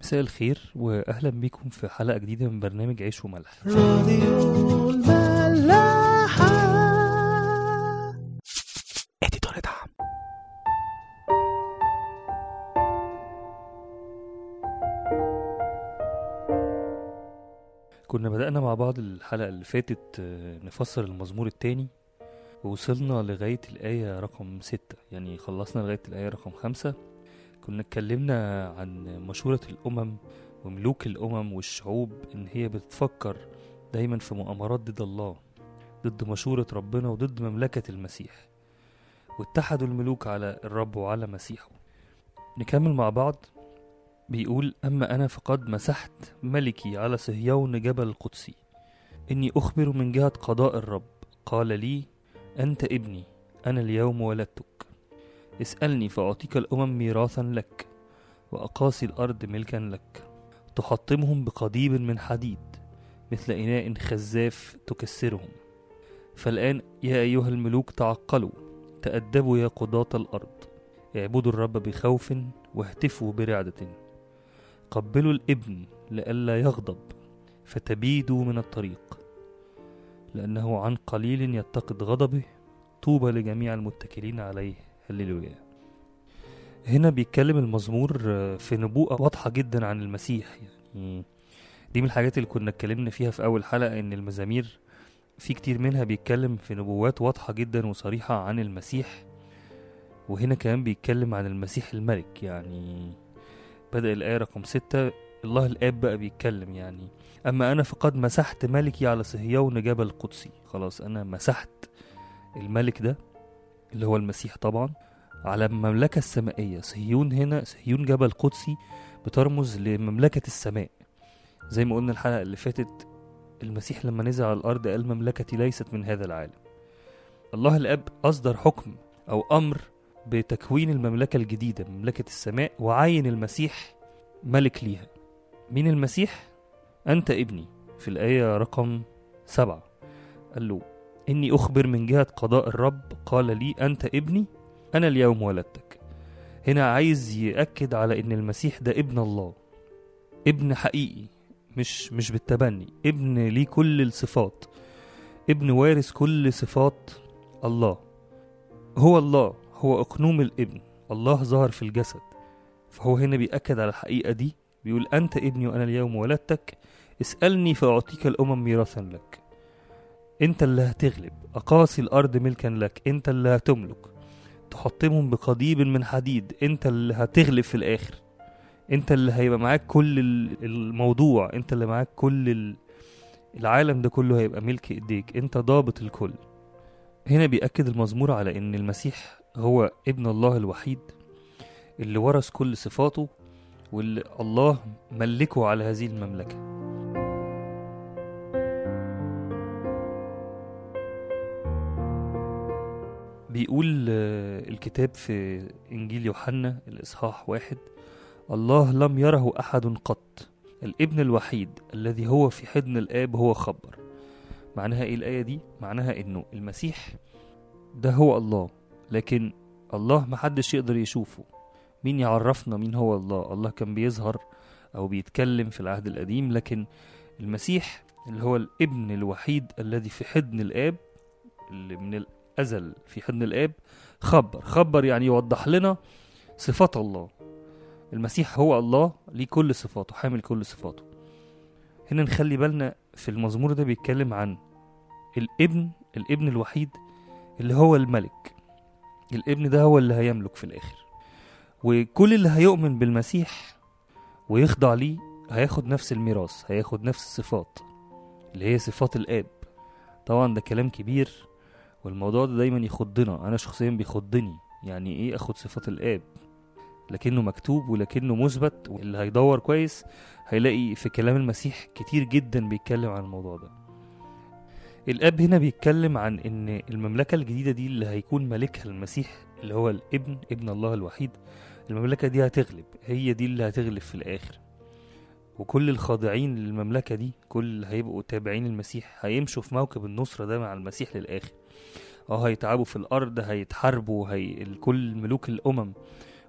مساء الخير وأهلا بيكم في حلقة جديدة من برنامج عيش وملح. راديو اديتور دعم كنا بدأنا مع بعض الحلقة اللي فاتت آه، نفسر المزمور التاني ووصلنا لغاية الآية رقم ستة. يعني خلصنا لغاية الآية رقم خمسة. كنا اتكلمنا عن مشورة الأمم وملوك الأمم والشعوب إن هي بتفكر دايما في مؤامرات ضد الله ضد مشورة ربنا وضد مملكة المسيح. واتحدوا الملوك على الرب وعلى مسيحه. نكمل مع بعض. بيقول أما أنا فقد مسحت ملكي على صهيون جبل القدسي إني أخبر من جهة قضاء الرب. قال لي أنت ابني أنا اليوم ولدتك. اسألني فأعطيك الأمم ميراثا لك وأقاصي الأرض ملكا لك. تحطمهم بقضيب من حديد مثل إناء خزاف تكسرهم. فالآن يا أيها الملوك تعقلوا تأدبوا يا قضاة الأرض. اعبدوا الرب بخوف واهتفوا برعدة. قبلوا الإبن لئلا يغضب فتبيدوا من الطريق. لأنه عن قليل يتقد غضبه. طوبى لجميع المتكلين عليه. هللويا. هنا بيتكلم المزمور آه، في نبوءة واضحة جدا عن المسيح يعني. دي من الحاجات اللي كنا اتكلمنا فيها في أول حلقة إن المزامير في كتير منها بيتكلم في نبوات واضحة جدا وصريحة عن المسيح. وهنا كمان بيتكلم عن المسيح الملك يعني. بدأ الآية رقم ستة الله الآب بقى بيتكلم يعني. أما أنا فقد مسحت ملكي على صهيون جبل القدسي خلاص أنا مسحت الملك ده. اللي هو المسيح طبعا على المملكة السمائية صهيون هنا صهيون جبل قدسي بترمز لمملكة السماء. زي ما قلنا الحلقة اللي فاتت المسيح لما نزل على الأرض قال مملكتي ليست من هذا العالم. الله الأب أصدر حكم أو أمر بتكوين المملكة الجديدة مملكة السماء وعين المسيح ملك ليها. مين المسيح؟ أنت ابني. في الآية رقم سبعة. قال له إني أخبر من جهة قضاء الرب قال لي أنت ابني أنا اليوم ولدتك. هنا عايز يأكد على إن المسيح ده ابن الله. ابن حقيقي مش مش بالتبني. ابن ليه كل الصفات. ابن وارث كل صفات الله. هو الله هو أقنوم الابن. الله ظهر في الجسد. فهو هنا بيأكد على الحقيقة دي بيقول أنت ابني وأنا اليوم ولدتك. اسألني فأعطيك الأمم ميراثا لك. أنت اللي هتغلب أقاصي الأرض ملكا لك أنت اللي هتملك. تحطمهم بقضيب من حديد أنت اللي هتغلب في الآخر. أنت اللي هيبقى معاك كل ال- الموضوع أنت اللي معاك كل ال- العالم ده كله هيبقى ملك إيديك. أنت ضابط الكل. هنا بيأكد المزمور على إن المسيح هو ابن الله الوحيد اللي ورث كل صفاته واللي الله ملكه على هذه المملكة. بيقول آه، الكتاب في إنجيل يوحنا الإصحاح واحد الله لم يره أحد قط الابن الوحيد الذي هو في حضن الآب هو خبر. معناها إيه الآية دي؟ معناها إنه المسيح ده هو الله لكن الله محدش يقدر يشوفه. مين يعرفنا مين هو الله؟ الله كان بيظهر أو بيتكلم في العهد القديم لكن المسيح اللي هو الابن الوحيد الذي في حضن الآب اللي من الأزل في حضن الآب خبر. خبر يعني يوضح لنا صفات الله. المسيح هو الله ليه كل صفاته حامل كل صفاته. هنا نخلي بالنا في المزمور ده بيتكلم عن الابن الابن الوحيد اللي هو الملك. الابن ده هو اللي هيملك في الآخر. وكل اللي هيؤمن بالمسيح ويخضع ليه هياخد نفس الميراث هياخد نفس الصفات اللي هي صفات الآب. طبعا ده كلام كبير. والموضوع ده دايما يخضنا. أنا شخصيا بيخضني. يعني إيه أخد صفات الآب؟ لكنه مكتوب ولكنه مثبت. واللي هيدور كويس هيلاقي في كلام المسيح كتير جدا بيتكلم عن الموضوع ده. الآب هنا بيتكلم عن إن المملكة الجديدة دي اللي هيكون مالكها المسيح اللي هو الابن ابن الله الوحيد المملكة دي هتغلب. هي دي اللي هتغلب في الآخر. وكل الخاضعين للمملكة دي كل اللي هيبقوا تابعين المسيح هيمشوا في موكب النصره ده مع المسيح للآخر. آه هيتعبوا في الأرض هيتحاربوا هي كل ملوك الأمم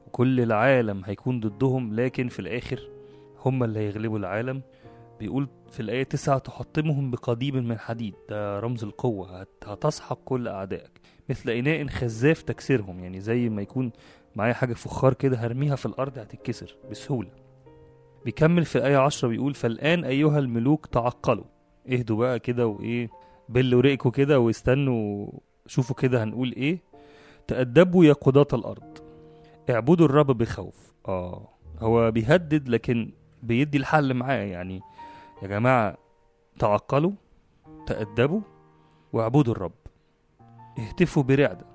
وكل العالم هيكون ضدهم لكن في الآخر هم اللي هيغلبوا العالم. بيقول في الآية تسعة تحطمهم بقضيب من حديد ده رمز القوة هت- هتسحق كل أعدائك. مثل إناء خزاف تكسرهم يعني زي ما يكون معايا حاجة فخار كده هرميها في الأرض هتتكسر بسهولة. بيكمل في الآية عشرة بيقول فالآن أيها الملوك تعقلوا. اهدوا بقى كده وإيه بلوا ريقكوا كده واستنوا شوفوا كده هنقول إيه. تأدبوا يا قضاة الأرض اعبدوا الرب بخوف. آه هو بيهدد لكن بيدي الحل معاه يعني يا جماعة تعقلوا تأدبوا واعبدوا الرب اهتفوا برعدة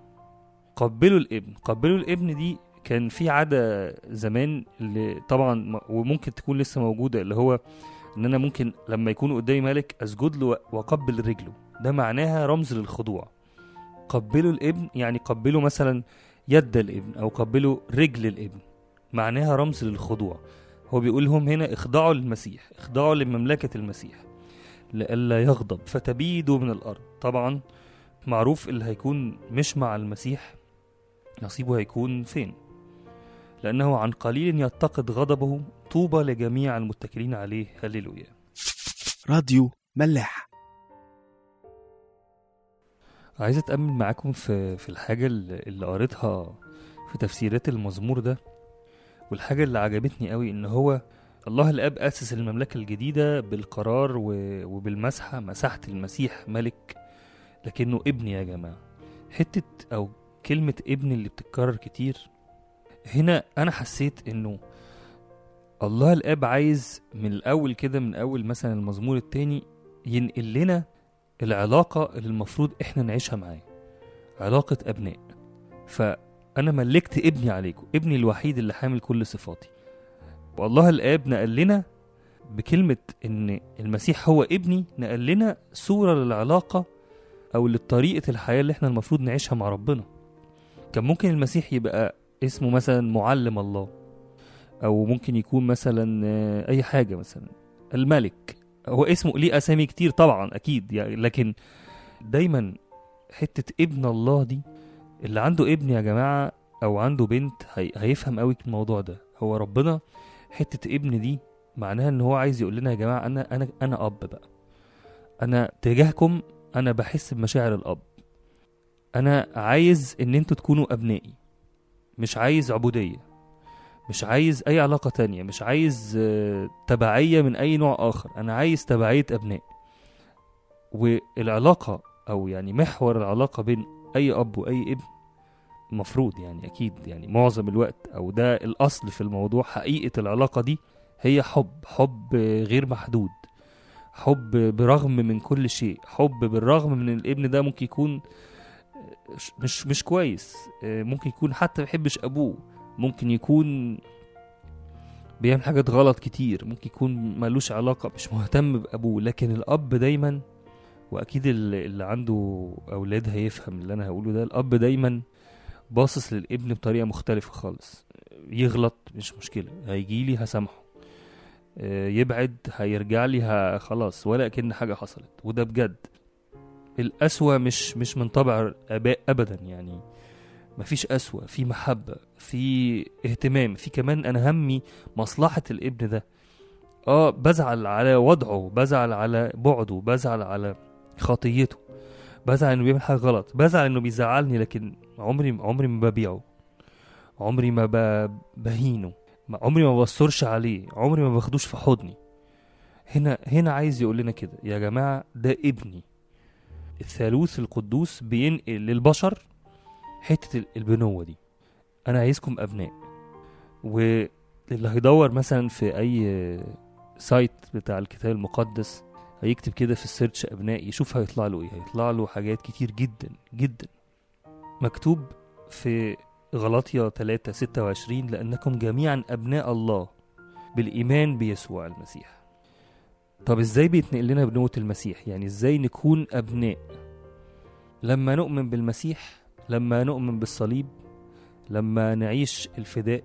قبلوا الإبن. قبلوا الإبن دي كان في عادة زمان اللي طبعا وممكن تكون لسه موجودة اللي هو إن أنا ممكن لما يكون قدامي ملك أسجد له وأقبل رجله. ده معناها رمز للخضوع. قبلوا الابن يعني قبلوا مثلا يد الابن أو قبلوا رجل الابن. معناها رمز للخضوع. هو بيقول لهم هنا اخضعوا للمسيح اخضعوا لمملكة المسيح. لئلا يغضب. فتبيدوا من الأرض. طبعا معروف اللي هيكون مش مع المسيح نصيبه هيكون فين؟ لأنه عن قليل يتقد غضبه طوبى لجميع المتكلين عليه. هللويا. راديو ملاح. عايز أتأمل معاكم في في الحاجة اللي قريتها في تفسيرات المزمور ده والحاجة اللي عجبتني قوي إن هو الله الآب أسس المملكة الجديدة بالقرار وبالمسحة مسحة المسيح ملك لكنه ابن يا جماعة. حتة أو كلمة ابن اللي بتتكرر كتير هنا أنا حسيت إنه الله الآب عايز من الأول كده من أول مثلا المزمور التاني ينقل لنا العلاقة اللي المفروض إحنا نعيشها معاه علاقة أبناء. فأنا ملكت ابني عليكم ابني الوحيد اللي حامل كل صفاتي. والله الآب نقل لنا بكلمة إن المسيح هو ابني نقل لنا صورة للعلاقة أو لطريقة الحياة اللي إحنا المفروض نعيشها مع ربنا. كان ممكن المسيح يبقى اسمه مثلا معلم الله أو ممكن يكون مثلا آه، أي حاجة مثلا. الملك هو اسمه ليه أسامي كتير طبعا أكيد يعني لكن دايما حتة ابن الله دي اللي عنده ابن يا جماعة أو عنده بنت هي هيفهم قوي الموضوع ده. هو ربنا حتة ابن دي معناها إن هو عايز يقول لنا يا جماعة أنا أنا أنا أب بقى. أنا تجاهكم أنا بحس بمشاعر الأب. أنا عايز إن أنتوا تكونوا أبنائي. مش عايز عبودية مش عايز أي علاقة تانية مش عايز آه، تبعية من أي نوع آخر. أنا عايز تبعية أبناء. والعلاقة أو يعني محور العلاقة بين أي أب وأي ابن مفروض يعني أكيد يعني معظم الوقت أو ده الأصل في الموضوع. حقيقة العلاقة دي هي حب حب غير محدود حب برغم من كل شيء حب بالرغم من الابن ده ممكن يكون مش مش كويس. آه، ممكن يكون حتى ما بيحبش أبوه. ممكن يكون بيعمل حاجات غلط كتير. ممكن يكون ملوش علاقة مش مهتم بأبوه. لكن الأب دايما وأكيد اللي عنده أولاد هيفهم اللي أنا هقوله ده الأب دايما باصص للابن بطريقة مختلفة خالص. يغلط مش مشكلة. هيجيلي هسامحه. آه، يبعد هيرجع لي خلاص. ولا كأن حاجة حصلت. وده بجد. الأسوأ مش مش من طبع آباء أبدا يعني مفيش أسوأ في محبة في اهتمام في كمان أنا همي مصلحة الابن ده. آه بزعل على وضعه بزعل على بعده بزعل على خطيته بزعل إنه بيعمل حاجة غلط بزعل إنه بيزعلني لكن عمري عمري ما ببيعه عمري ما بهينه عمري ما بصرش عليه عمري ما باخدوش في حضني. هنا هنا عايز يقول لنا كده يا جماعة ده ابني. الثالوث القدوس بينقل للبشر حتة ال- البنوة دي. أنا عايزكم أبناء. واللي هيدور مثلا في أي site بتاع الكتاب المقدس هيكتب كده في ال search أبناء يشوف هيطلع له إيه. هيطلع له حاجات كتير جدا جدا. مكتوب في غلاطيا 3 26 لأنكم جميعا أبناء الله بالإيمان بيسوع المسيح. طب إزاي بيتنقل لنا بنوة المسيح؟ يعني إزاي نكون أبناء؟ لما نؤمن بالمسيح لما نؤمن بالصليب لما نعيش الفداء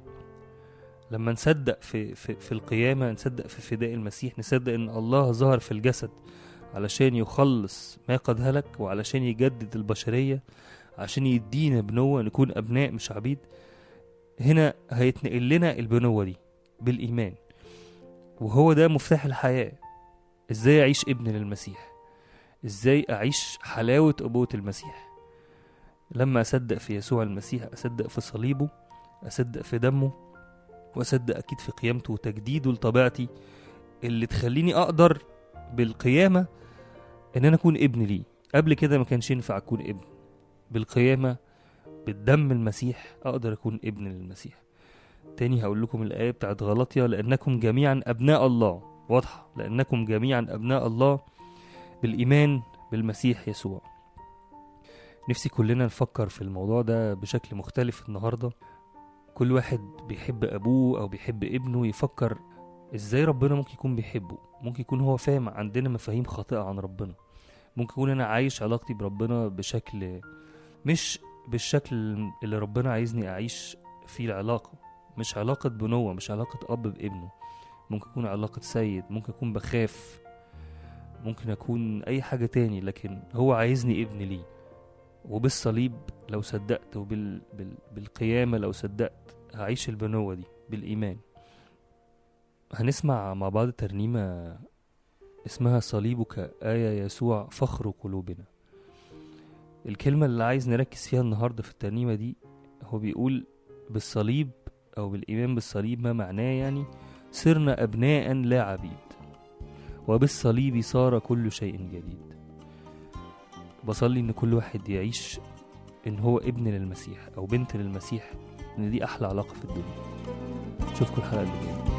لما نصدق في, في, في القيامة نصدق في فداء المسيح نصدق إن الله ظهر في الجسد علشان يخلص ما قد هلك وعلشان يجدد البشرية عشان يدينا بنوة نكون أبناء مش عبيد. هنا هيتنقل لنا البنوة دي بالإيمان وهو ده مفتاح الحياة. إزاي أعيش ابن للمسيح؟ إزاي أعيش حلاوة أبوة المسيح؟ لما أصدق في يسوع المسيح أصدق في صليبه أصدق في دمه وأصدق أكيد في قيامته وتجديده لطبيعتي اللي تخليني أقدر بالقيامة إن أنا أكون ابن ليه. قبل كده ما كانش ينفع أكون ابن. بالقيامة بالدم المسيح أقدر أكون ابن للمسيح. تاني هقول لكم الآية بتاعت غلطية لأنكم جميعا أبناء الله. واضحة لأنكم جميعا أبناء الله بالإيمان بالمسيح يسوع. نفسي كلنا نفكر في الموضوع ده بشكل مختلف النهاردة. كل واحد بيحب أبوه أو بيحب ابنه يفكر إزاي ربنا ممكن يكون بيحبه. ممكن يكون هو فاهم عندنا مفاهيم خاطئة عن ربنا. ممكن يكون أنا عايش علاقتي بربنا بشكل مش بالشكل اللي ربنا عايزني أعيش فيه العلاقة. مش علاقة بنوة مش علاقة أب بابنه. ممكن يكون علاقة سيد ممكن أكون بخاف ممكن أكون أي حاجة تاني لكن هو عايزني ابن ليه. وبالصليب لو صدقت وبال... بال... بالقيامة لو صدقت هعيش البنوة دي بالإيمان. هنسمع مع بعض ترنيمة اسمها صليبك آية يسوع فخر قلوبنا. الكلمة اللي عايز نركز فيها النهاردة في الترنيمة دي هو بيقول بالصليب أو بالإيمان بالصليب ما معناه يعني صرنا أبناء لا عبيد وبالصليب صار كل شيء جديد. بصلي إن كل واحد يعيش إن هو ابن للمسيح أو بنت للمسيح إن دي أحلى علاقة في الدنيا. أشوفكم الحلقة اللي جاية.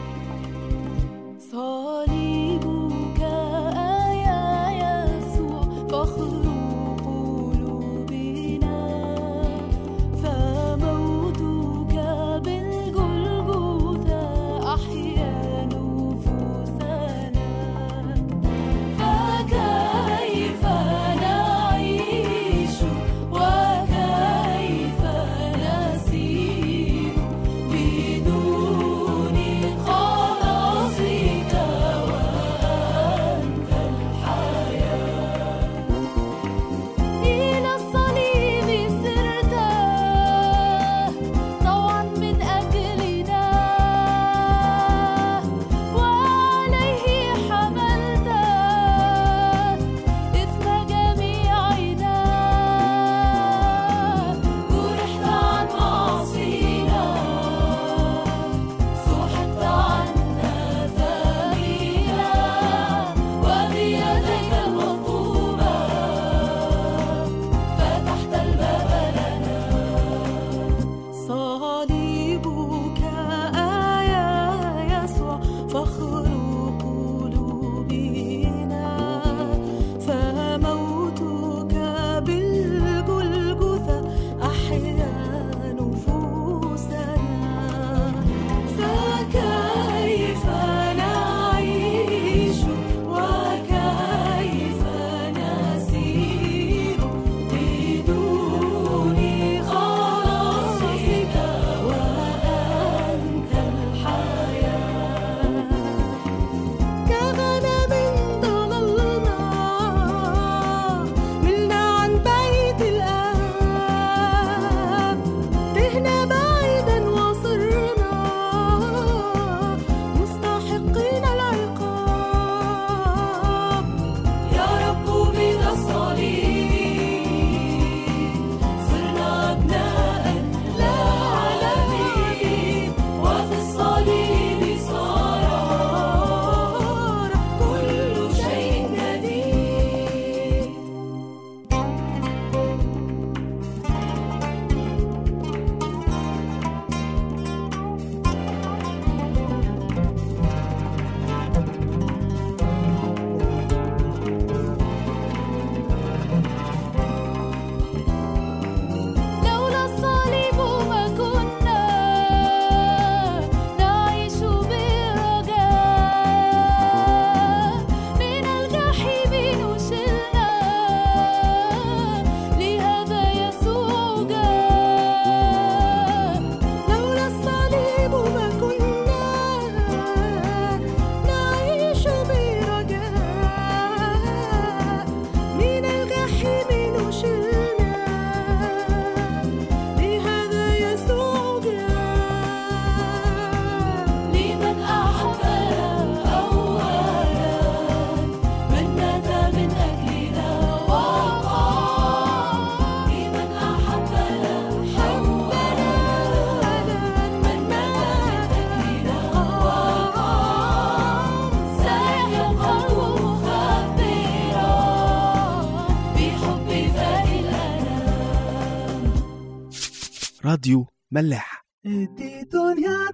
راديو ملاح. ادي دنيا